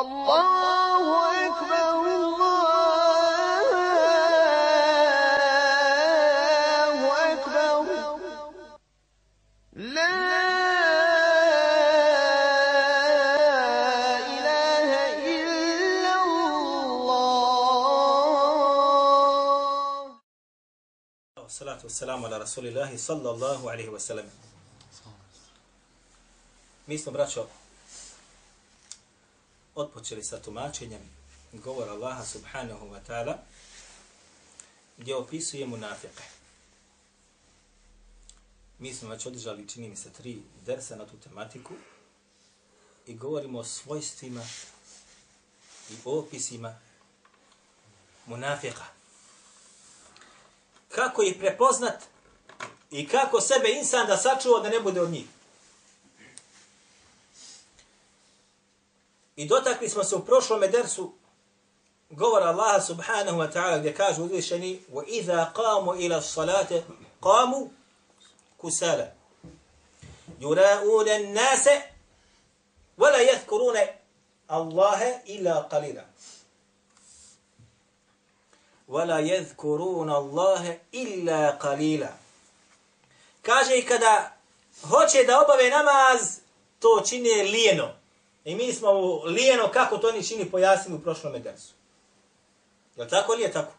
الله أكبر الله أكبر لا إله إلا الله. والصلاة والسلام على رسول الله صلى الله عليه وسلم. Mi smo, braćo, otpočeli sa tumačenjem govora Allaha subhanahu wa ta'ala gdje opisuje munafike. Mi smo već održali, čini mi se, tri dersa na tu tematiku i govorimo o svojstvima i opisima munafika. Kako ih prepoznat i kako sebe insan da sačuva da ne bude od njih. I dotakli smo se u prošlom dersu govora Allaha subhanahu wa ta'ala gdje kaže uzvišeni وَإِذَا قَامُوا إِلَى الصَّلَاةِ قَامُوا كُسَالًا يُرَاءُونَ النَّاسَ وَلَا يَذْكُرُونَ اللَّهَ إِلَّا قَلِيلًا وَلَا يَذْكُرُونَ اللَّهَ إِلَّا قَلِيلًا Kaže i kada hoće da obave namaz, to čine lijeno. I mi smo u lijeno kako to oni čini pojasnili u prošlom dersu. Je li tako ili je tako?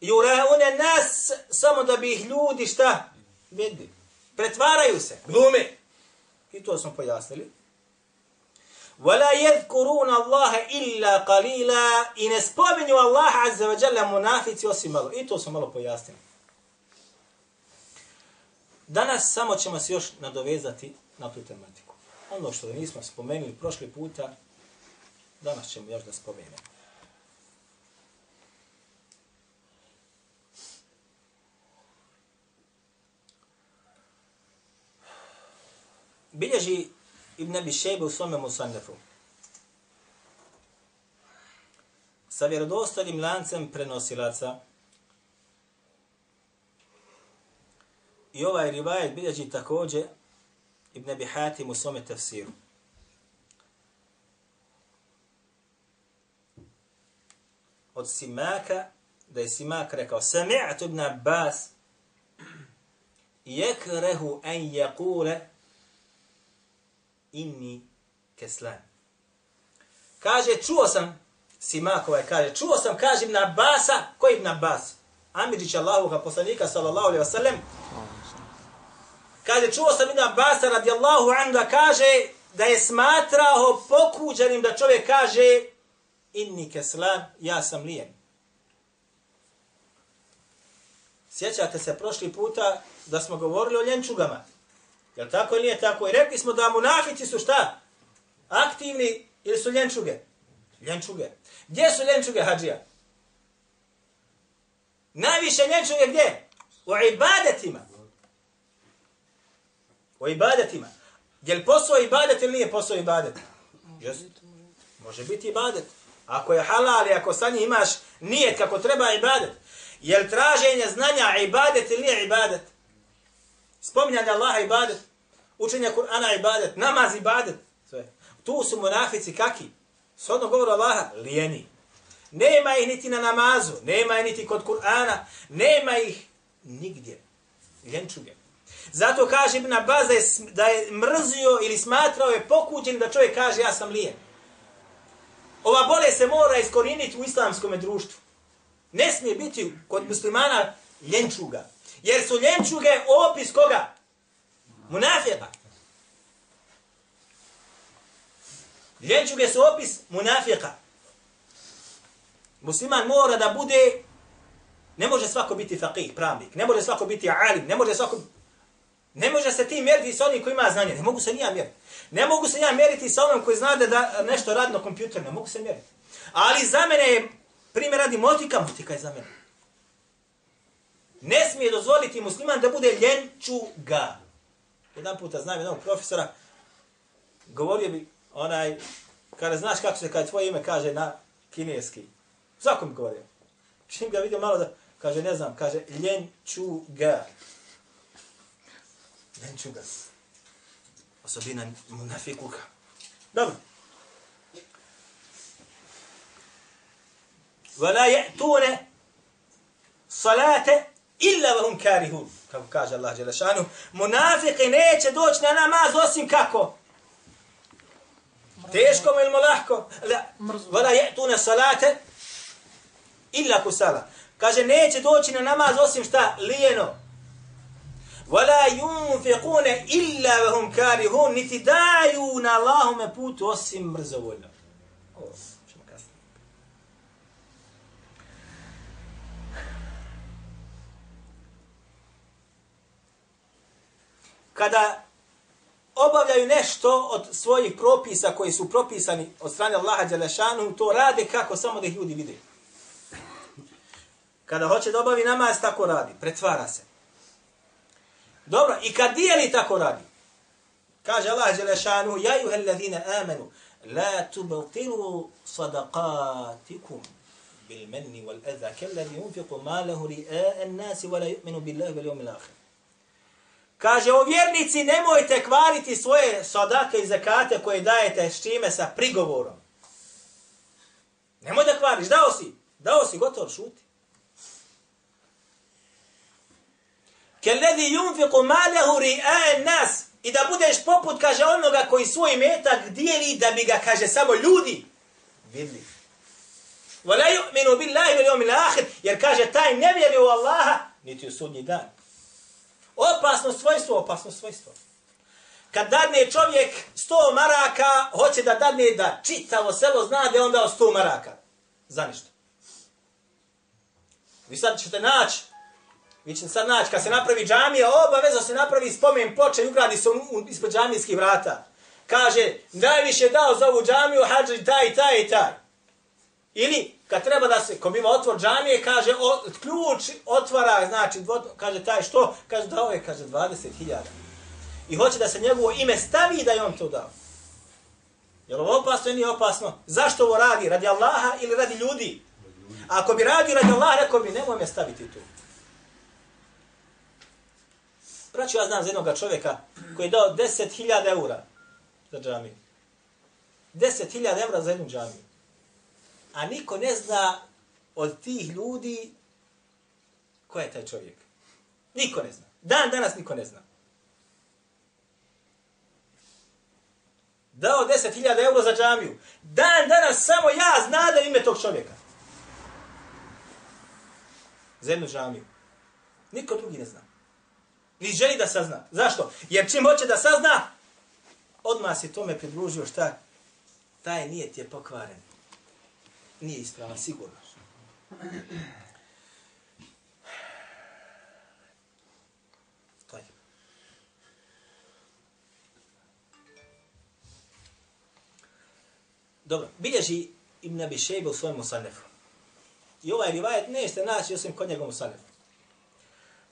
Juraune nas samo da bi ih ljudi šta? Vidi. Pretvaraju se, glume. I to smo pojasnili. وَلَا يَذْكُرُونَ اللَّهَ إِلَّا قَلِيلًا I ne spominju Allaha azza wa jalla munafici osim malo. I to smo malo pojasnili. Danas samo ćemo se još nadovezati na tu tematiku. Ono što nismo spomenuli prošli puta, danas ćemo još da spomenemo. Bilježi Ibn Abi Šejbe u svome Musannefu. Sa vjerodostojnim lancem prenosilaca I ovaj rivajet bilježi također Ibn Abi Hatim u svome tafsiru. Od Simaka, da je Simak rekao, Sami'at ibn Abbas, yekrehu an yakule inni keslan. Kaže, čuo sam, Simakova kaže, čuo sam, kaže Ibn Abbasa, koji Ibn Abbas? Amidžić Allahoga poslanika, sallallahu alaihi wa sallam, Kaže, čuo sam Ibn Abasa radijallahu anhu da kaže da je smatrao pokuđenim da čovjek kaže inni keslan, ja sam lijen. Sjećate se prošli puta da smo govorili o ljenčugama. Je tako ili nije tako? I rekli smo da munafici su šta? Aktivni ili su ljenčuge? Ljenčuge. Gdje su ljenčuge, hađija? Najviše ljenčuge gdje? U ibadetima. O ibadetima. Je li posao ibadet ili nije posao ibadet? Just. Može biti ibadet. Ako je halal i ako sa njih imaš nijet kako treba ibadet. Je li traženje znanja ibadet ili nije ibadet? Spominjanje Allaha ibadet. Učenje Kur'ana ibadet. Namaz ibadet. Sve. Tu su munafici kaki? S odnog govora Allaha, lijeni. Nema ih niti na namazu, nema ih niti kod Kur'ana, nema ih nigdje. Ljenčuge. Zato kaže Ibn Abbas da je, da je mrzio ili smatrao je pokuđen da čovjek kaže ja sam lijen. Ova bolest se mora iskoriniti u islamskom društvu. Ne smije biti kod muslimana ljenčuga. Jer su ljenčuge opis koga? Munafjeta. Ljenčuge su opis munafika. Musliman mora da bude, ne može svako biti faqih, pravnik, ne može svako biti alim, ne može svako Ne može se ti mjeriti sa onim koji ima znanje. Ne mogu se nija mjeriti. Ne mogu se ja mjeriti sa onom koji zna da da nešto radi na kompjuter. Ne mogu se mjeriti. Ali za mene je, primjer radi motika, motika je za mene. Ne smije dozvoliti musliman da bude ljenčuga. Jedan puta znam jednog profesora, govorio bi onaj, kada znaš kako se kada tvoje ime kaže na kineski. Svako mi govorio. Čim ga vidio malo da, kaže ne znam, kaže ljenčuga. Nenčuga. Osobina munafikuka. Dobro. ولا يأتون صلاة إلا وهم كارهون kako kaže Allah Đelešanu, munafiki neće doći na namaz osim kako? Teško mu ili mu lahko? La, vada je tu na salate illa kusala. Kaže, neće doći na namaz osim šta? Lijeno. وَلَا يُنْفِقُونَ illa وَهُمْ كَارِهُونَ niti daju na Allahume putu osim mrzovoljno. Ovo, ćemo kasnije. Kada obavljaju nešto od svojih propisa koji su propisani od strane Allaha Đelešanu, to rade kako samo da ih ljudi vide. Kada hoće da obavi namaz, tako radi, pretvara se. Dobro, i kad dijeli, tako radi. Kaže Allah Đelešanu, ja juhe alladhina amanu, la tubatilu sadaqatikum bil menni wal eza, kalladhi yunfiqu malahu li an nasi, wala yu'minu billahi wal yawmil akhir. Kaže, o vjernici, nemojte kvariti svoje sadake i zakate koje dajete s čime sa prigovorom. Nemoj da kvariš, dao si, dao si, gotovo, šuti. Keledi yunfiqu malahu ri'a nas i da budeš poput kaže onoga koji svoj metak dijeli da bi ga kaže samo ljudi vidli. Wala yu'minu billahi wal yawmil akhir jer kaže taj ne vjeruje u Allaha niti u sudnji dan. Opasno svojstvo, opasno svojstvo. Kad dadne čovjek 100 maraka, hoće da dadne da čitavo selo zna da je on dao 100 maraka. Za ništa. Vi sad ćete naći Vi ćete sad naći, kad se napravi džamija, obavezno se napravi spomen ploče i ugradi se ispod džamijskih vrata. Kaže, najviše dao za ovu džamiju, hađi taj, taj i taj. Ili, kad treba da se, ko biva otvor džamije, kaže, o, ključ otvara, znači, dvod, kaže, taj što? Kaže, dao je, kaže, 20.000. I hoće da se njegovo ime stavi da je on to dao. Je li ovo opasno ili nije opasno? Zašto ovo radi? Radi Allaha ili radi ljudi? A ako bi radio radi Allaha, rekao bi, nemoj me staviti tu. Braću, ja znam za jednog čovjeka koji je dao 10.000 eura za džamiju. 10.000 eura za jednu džamiju. A niko ne zna od tih ljudi ko je taj čovjek. Niko ne zna. Dan danas niko ne zna. Dao 10.000 eura za džamiju. Dan danas samo ja zna da ime tog čovjeka. Za jednu džamiju. Niko drugi ne zna. Ni želi da sazna. Zašto? Jer čim hoće da sazna, odmah si tome pridružio šta? Taj nije ti je pokvaren. Nije ispravan, sigurno. To je. Dobro, bilježi Ibn Abi Shejbe u svojom musanefu. I ovaj rivajet nećete naći osim kod njegovom musanefu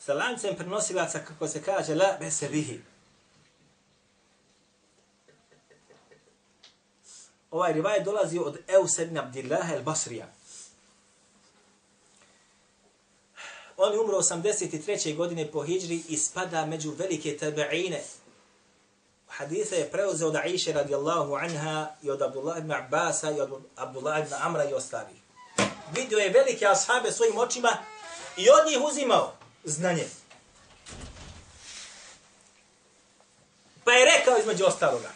sa lancem prenosilaca, kako se kaže, la bese bihi. Ovaj rivaj dolazi od Eus ibn Abdillah el-Basrija. On je umro 83. godine po hijđri i spada među velike tabeine. Hadisa je preuzeo od Aisha radijallahu anha i od Abdullah ibn Abbasa i od Abdullah ibn Amra i ostalih. Vidio je velike ashabe svojim očima i od njih uzimao znanje. Pa je rekao između ostaloga.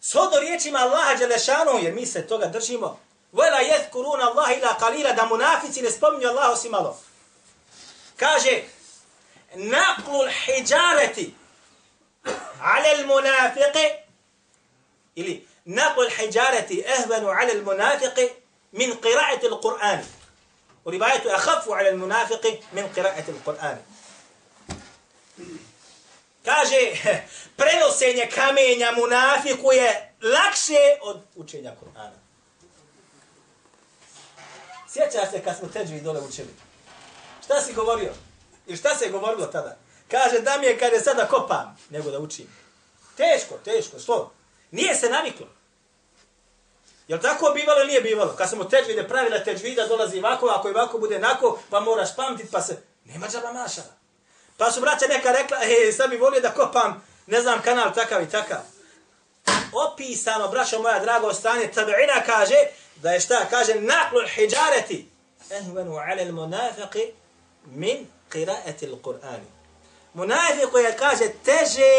Shodno riječima Allaha Đelešanu, jer mi se toga držimo, Vela jethkuruna Allah ila kalila, da munafici ne spominju Allah osim malo. Kaže, naqlul hijareti ala al munafiqi ili naqlul hijareti ehvenu ala al munafiqi min qira'ati al Qur'ani. وروايته أخف على المنافق من قراءة القرآن kaže prenosenje kamenja munafiku je lakše od učenja Kur'ana. Sjeća se kad smo teđvi dole učili. Šta si govorio? I šta se je govorilo tada? Kaže da mi je kada sada kopam, nego da učim. Teško, teško, što? Nije se naviklo. Jel tako bivalo ili nije bivalo? Kad smo teđvide pravila, teđvida dolazi ovako, ako je ovako bude nako, pa moraš pamtit, pa se... Nema džaba mašala. Pa su braća neka rekla, e, sad bi volio da kopam, ne znam, kanal takav i takav. opisano, braćo moja drago, stanje tabi'ina kaže, da je šta? Kaže, naklul hijjareti, ehvenu ala il munafiqi min qiraati il Qur'ani. Munafiqu je, kaže, teže,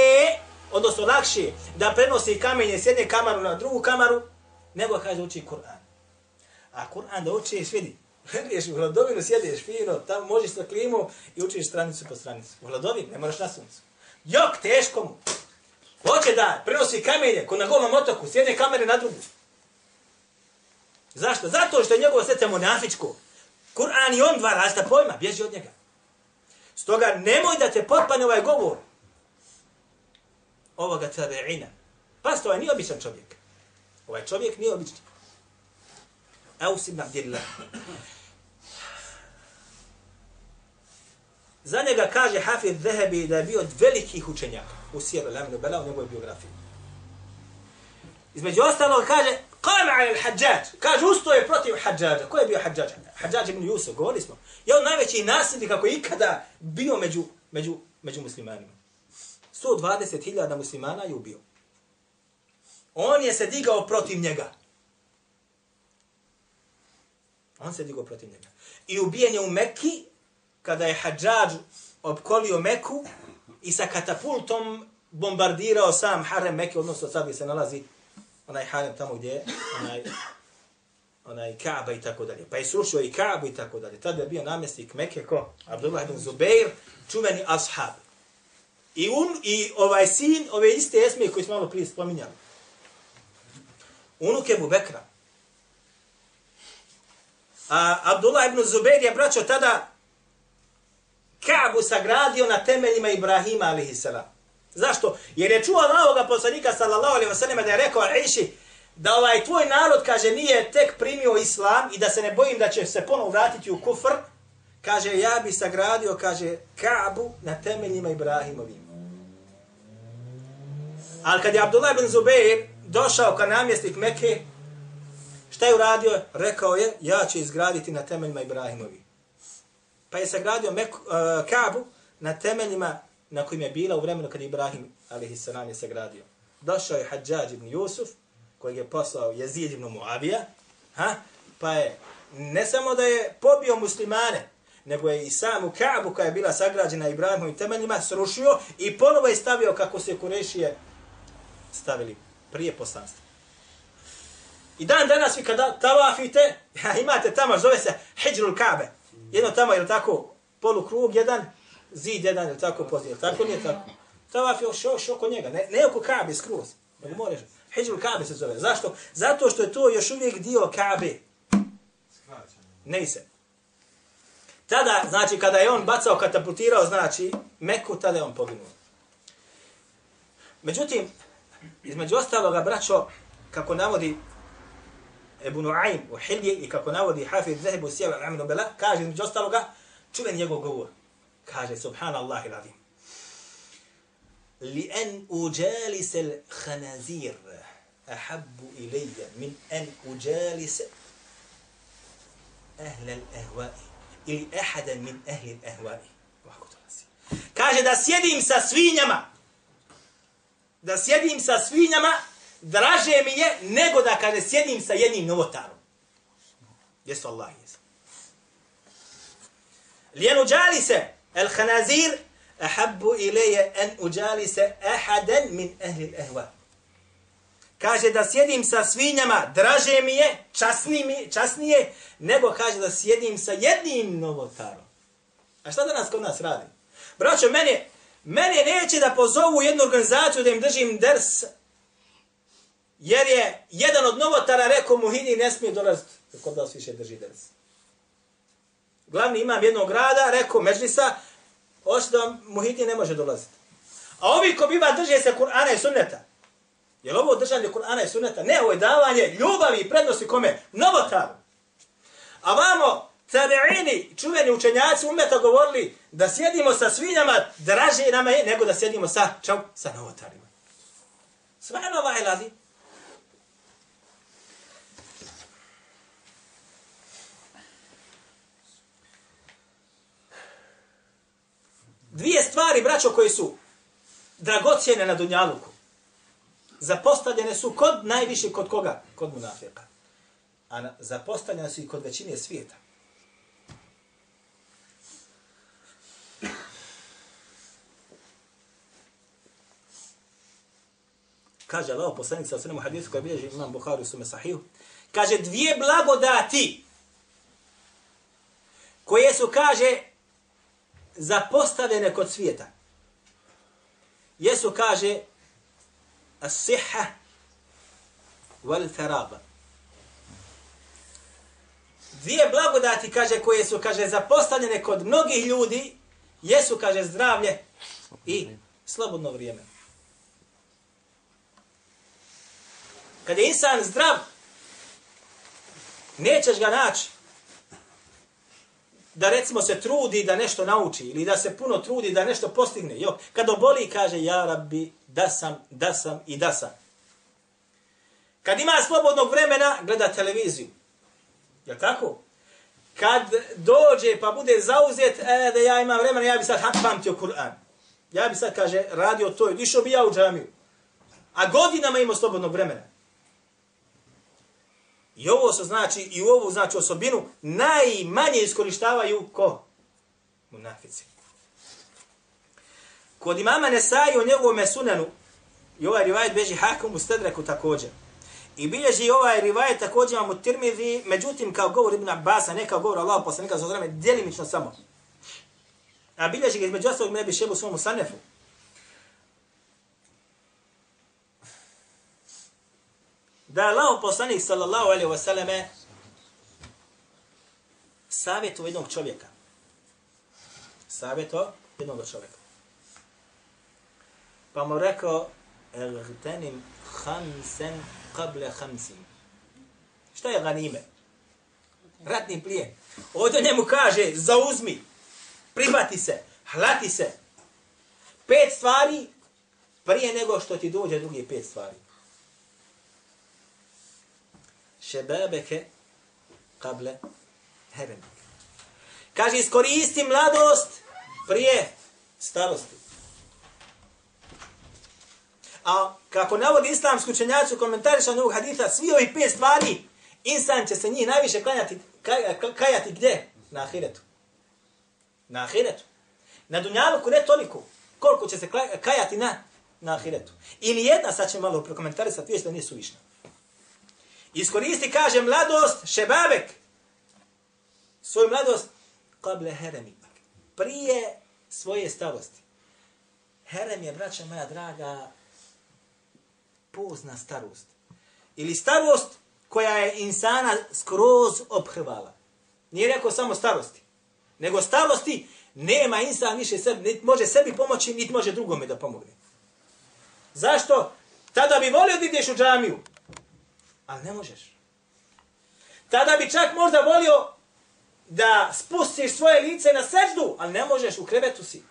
odnosno lakše, da prenosi kamenje s jedne kamaru na drugu kamaru, nego kaže uči Kur'an. A Kur'an da učiš, vidi, Gledeš u hladovinu, sjedeš fino, tamo možeš sa klimu i učiš stranicu po stranicu. U hladovini, ne moraš na suncu. Jok, teško mu. Hoće da prenosi kamenje, ko na golom otoku, s jedne kamere na drugu. Zašto? Zato što je njegovo srce monafičko. Kur'an i on dva rasta pojma, bježi od njega. Stoga nemoj da te potpane ovaj govor ovoga tabe'ina. Pa ovaj nije običan čovjek. Ovaj čovjek nije obični. Aus ibn Abdillah. Za njega kaže Hafid Zehebi da je bio od velikih učenjaka u Sijeru Laminu Bela u njegovoj biografiji. Između ostalog kaže Kama al hađađ. Kaže usto je protiv hađađa. Ko je bio hađađ? Hađađ ibn Jusuf, govorili smo. Je on najveći nasljednik kako je ikada bio među, među, među muslimanima. 120.000 muslimana je ubio. On je se digao protiv njega. On se digao protiv njega. I ubijen je u Mekki, kada je Hadžađ opkolio Meku i sa katapultom bombardirao sam Harem Mekke, odnosno sad gdje se nalazi onaj Harem tamo gdje je, onaj, onaj Kaaba i tako dalje. Pa je srušio i Kaabu i tako dalje. Tada je bio namjestnik Mekke, ko? Abdullah ibn Zubeir, čuveni ashab. I un, i ovaj sin, ove iste esme koji smo malo prije spominjali. Unuk Ebu Bekra. A Abdullah ibn Zubair je braćo tada Kaabu sagradio na temeljima Ibrahima a.s. Zašto? Jer je čuo Allahoga poslanika sallallahu alaihi wasallam da je rekao Iši da ovaj tvoj narod, kaže, nije tek primio islam i da se ne bojim da će se ponovo vratiti u kufr, kaže, ja bi sagradio, kaže, Kaabu na temeljima Ibrahimovim. Ali kad je Abdullah ibn Zubair došao kao namjestnik Mekke, Šta je uradio? Rekao je, ja ću izgraditi na temeljima Ibrahimovi. Pa je sagradio Meku, uh, e, Kabu na temeljima na kojim je bila u vremenu kad Ibrahim a.s. je sagradio. Došao je Hadžađ ibn Jusuf, kojeg je poslao Jezid ibn Muavija, ha? pa je ne samo da je pobio muslimane, nego je i samu Kabu koja je bila sagrađena Ibrahimovim temeljima srušio i ponovo je stavio kako se Kurešije stavili prije poslanstva. I dan danas vi kada tavafite, imate tamo, zove se Hijrul Kabe. Jedno tamo, ili tako, polukrug jedan, zid jedan, ili tako, pozije, tako nije tako. Tavaf je još, još oko njega, ne, ne oko Kabe, skroz. Nego moraš, Hijrul Kabe se zove. Zašto? Zato što je to još uvijek dio Kabe. Ne se. Tada, znači, kada je on bacao, katapultirao, znači, Meku, tada je on poginuo. Međutim, između ostaloga, braćo, kako navodi Ebu Nuaym u Hilje i kako navodi Hafid Zahib Sijeva Aminu Bela, kaže između ostaloga, čuven njegov govor. Kaže, subhanallah ilazim. Li en uđalis el khanazir ahabbu ilija min en uđalis ahle l-ehvai ili ahada min ahli l-ehvai. Kaže da sjedim sa svinjama, da sjedim sa svinjama draže mi je nego da kaže sjedim sa jednim novotarom. Jesu Allah jesu. Lijen uđali se el hanazir ahabbu ileje en uđali se ahaden min ehli ehva. Kaže da sjedim sa svinjama, draže mi je, časni mi, časnije, nego kaže da sjedim sa jednim novotarom. A šta danas kod nas radi? Braćo, meni mene neće da pozovu jednu organizaciju da im držim ders Jer je jedan od novotara rekao Muhini ne smije dolaziti kod nas više drži ders. Glavni imam jednog grada rekao Međlisa, ošto da Muhini ne može dolaziti. A ovi ko biva drže se Kur'ana i sunneta. Je li ovo držanje Kur'ana i sunneta? Ne, ovo je davanje ljubavi i prednosti kome? Novotaru. A vamo, tabeini, čuveni učenjaci umeta govorili da sjedimo sa svinjama draže nama je nego da sjedimo sa, čau, sa novotarima. Svano ovaj lazi. dvije stvari, braćo, koje su dragocijene na Dunjaluku. zapostavljene su kod najviše kod koga? Kod munafika. A na, zapostavljene su i kod većine svijeta. Kaže Allah, poslanik sa svemu hadisu koji bilježi imam Bukhari u sume sahiju. Kaže, dvije blagodati koje su, kaže, zapostavljene kod svijeta. Jesu, kaže, as-siha wal tharaba. Dvije blagodati, kaže, koje su, kaže, zapostavljene kod mnogih ljudi, jesu, kaže, zdravlje i slobodno vrijeme. Kad je insan zdrav, nećeš ga naći da recimo se trudi da nešto nauči ili da se puno trudi da nešto postigne. Jo, kad oboli kaže ja rabbi da sam, da sam i da sam. Kad ima slobodnog vremena gleda televiziju. Je tako? Kad dođe pa bude zauzet e, da ja imam vremena ja bi sad pamtio Kur'an. Ja bi sad kaže radio to i išao bi ja u džamiju. A godinama ima slobodnog vremena. I ovo se znači, i u ovu znači osobinu, najmanje iskorištavaju ko? Munafici. Kod imama Nesai o njegovom sunanu, i ovaj rivajet beži hakom u stedreku također. I bilježi ovaj rivajet također imamo tirmidhi, međutim kao govor Ibn Abbasa, ne kao govor Allah poslanika za vreme, djelimično samo. A bilježi ga između ostalog ne šebu svom sanefu. Da Allah poslanik sallallahu alaihi wa sallame savjetu jednog čovjeka. Savjeto jednog čovjeka. Pa mu rekao, Ergtenim hamsen qable hamsin. Šta je ganime? Ratni plijen. Ovdje njemu kaže, zauzmi, pribati se, hlati se. Pet stvari prije nego što ti dođe drugi pet stvari šebebeke kable heremek. Kaže, iskoristi mladost prije starosti. A kako navodi islamsku učenjacu komentariša ovog haditha, svi ovi pet stvari, insan će se njih najviše klanjati, kaj, kajati gdje? Na ahiretu. Na ahiretu. Na dunjaluku ne toliko. Koliko će se kajati na, na ahiretu. Ili jedna, sad će malo prokomentarisati, već da nije suvišna. Iskoristi, kaže, mladost, šebabek. Svoju mladost, kable heremi. Prije svoje starosti. Herem je, braća moja draga, pozna starost. Ili starost koja je insana skroz obhrvala. Nije rekao samo starosti. Nego starosti nema insan više sebi, niti može sebi pomoći, niti može drugome da pomogne. Zašto? Tada bi volio da ideš u džamiju ali ne možeš. Tada bi čak možda volio da spustiš svoje lice na seždu, ali ne možeš, u krevetu si.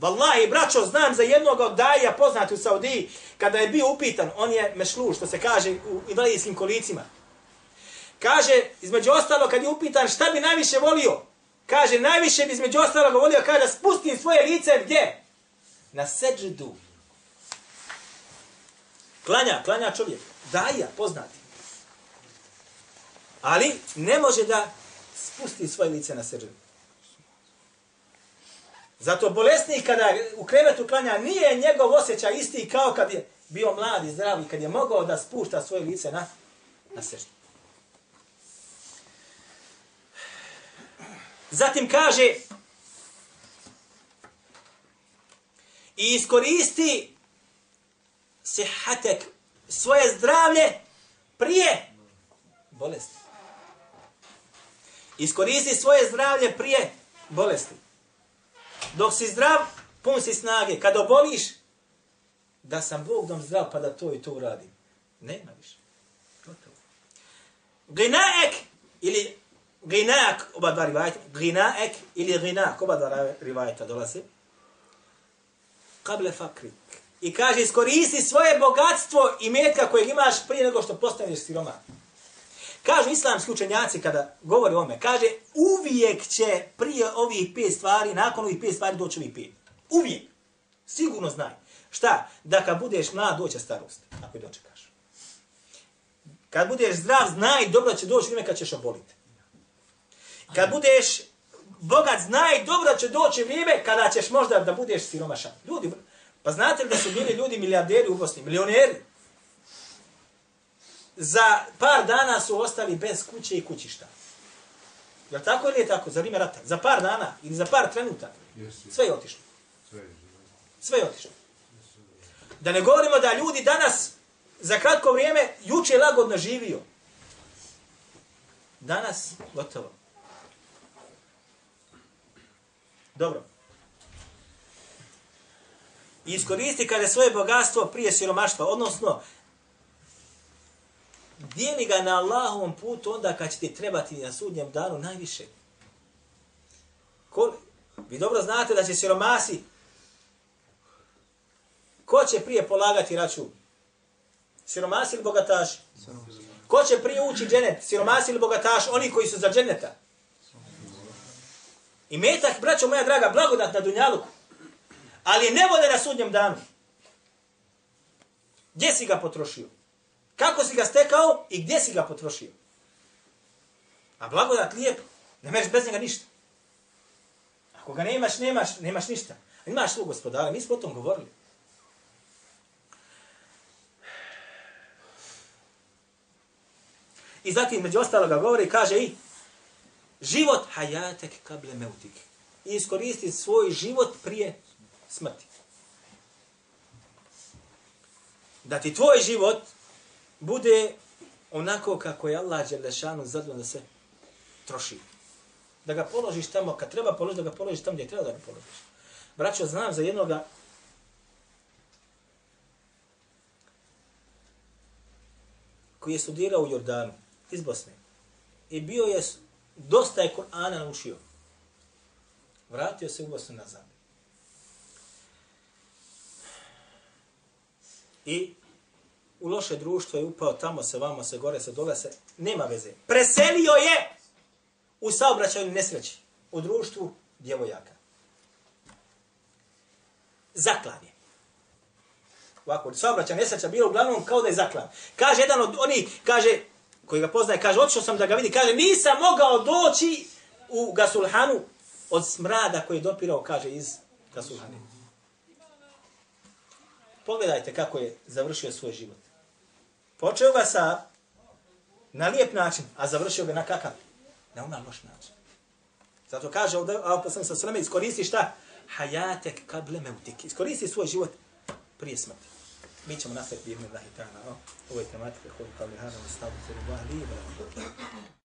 Wallahi, braćo, znam za jednog od daja poznati u Saudiji, kada je bio upitan, on je mešlu, što se kaže u invalidijskim kolicima. Kaže, između ostalo, kad je upitan šta bi najviše volio, kaže, najviše bi između ostalo volio, kaže, da spusti svoje lice gdje? Na seždu. Klanja, klanja čovjek daja, poznati. Ali ne može da spusti svoje lice na srđu. Zato bolesnik kada u krevetu klanja nije njegov osjećaj isti kao kad je bio mlad i zdrav i kad je mogao da spušta svoje lice na, na srđu. Zatim kaže i iskoristi sihatek svoje zdravlje prije bolesti. Iskoristi svoje zdravlje prije bolesti. Dok si zdrav, pun si snage. Kad oboliš, da sam Bog dom zdrav pa da to i to uradim. Nema više. Ginaek ili ginaak, oba dva rivajta, ginaek ili ginaak, oba dva rivajta dolaze. Kable fakrik i kaže iskoristi svoje bogatstvo i metka kojeg imaš prije nego što postaneš siroma. Kažu islamski učenjaci kada govori o ome, kaže uvijek će prije ovih pet stvari, nakon ovih pet stvari doći ovih pet. Uvijek. Sigurno znaj. Šta? Da kad budeš mlad, doće starost, ako je dočekaš. Kad budeš zdrav, znaj dobro će doći vrijeme kad ćeš oboliti. Kad budeš bogat, znaj dobro će doći vrijeme kada ćeš možda da budeš siromašan. Ljudi, pa znate li da su bili ljudi milijarderi u Bosni, milioneri? Za par dana su ostali bez kuće i kućišta. Je li tako ili je tako? Za vrijeme rata. Za par dana ili za par trenutaka. Sve je otišlo. Sve je otišlo. Da ne govorimo da ljudi danas za kratko vrijeme juče lagodno živio. Danas gotovo. Dobro. I iskoristi kada svoje bogatstvo prije siromaštva, odnosno dijeli ga na Allahovom putu onda kad će ti trebati na sudnjem danu najviše. Ko, vi dobro znate da će siromasi ko će prije polagati račun? Siromasi ili bogataši? Ko će prije ući dženet? Siromasi ili bogataši? Oni koji su za dženeta. I metak, braćo moja draga, blagodat na dunjaluku. Ali ne vode na sudnjem danu. Gdje si ga potrošio? Kako si ga stekao i gdje si ga potrošio? A blagodat lijep, ne mereš bez njega ništa. Ako ga nemaš, nemaš, nemaš ništa. Imaš svog gospodara, mi smo o tom govorili. I zatim, među ostaloga govori, kaže i život hajatek kable meutik. I iskoristi svoj život prije smrti. Da ti tvoj život bude onako kako je Allah Đelešanu zadano da se troši. Da ga položiš tamo, kad treba položiti, da ga položiš tamo gdje treba da ga položiš. Braćo, znam za jednoga koji je studirao u Jordanu, iz Bosne. I bio je, dosta je Kur'ana naučio. Vratio se u Bosnu nazad. I u loše društvo je upao, tamo se, vamo se, gore se, dole se, nema veze. Preselio je u saobraćaju nesreći, u društvu djevojaka. Zaklan je. Ovako, saobraćaj nesreća bilo uglavnom kao da je zaklan. Kaže jedan od oni, kaže, koji ga poznaje, kaže, otišao sam da ga vidi, kaže, nisam mogao doći u Gasulhanu od smrada koji je dopirao, kaže, iz Gasulhanu. Pogledajte kako je završio svoj život. Počeo ga sa na lijep način, a završio ga na kakav? Na umar loš način. Zato kaže ovdje, a sam sa sveme, iskoristi šta? Hajatek kable meutik. Iskoristi svoj život prije smrti. Mi ćemo nastaviti jednu dahi ta'ala. Ovo je tematika koju kao lihana u stavu, koji je li,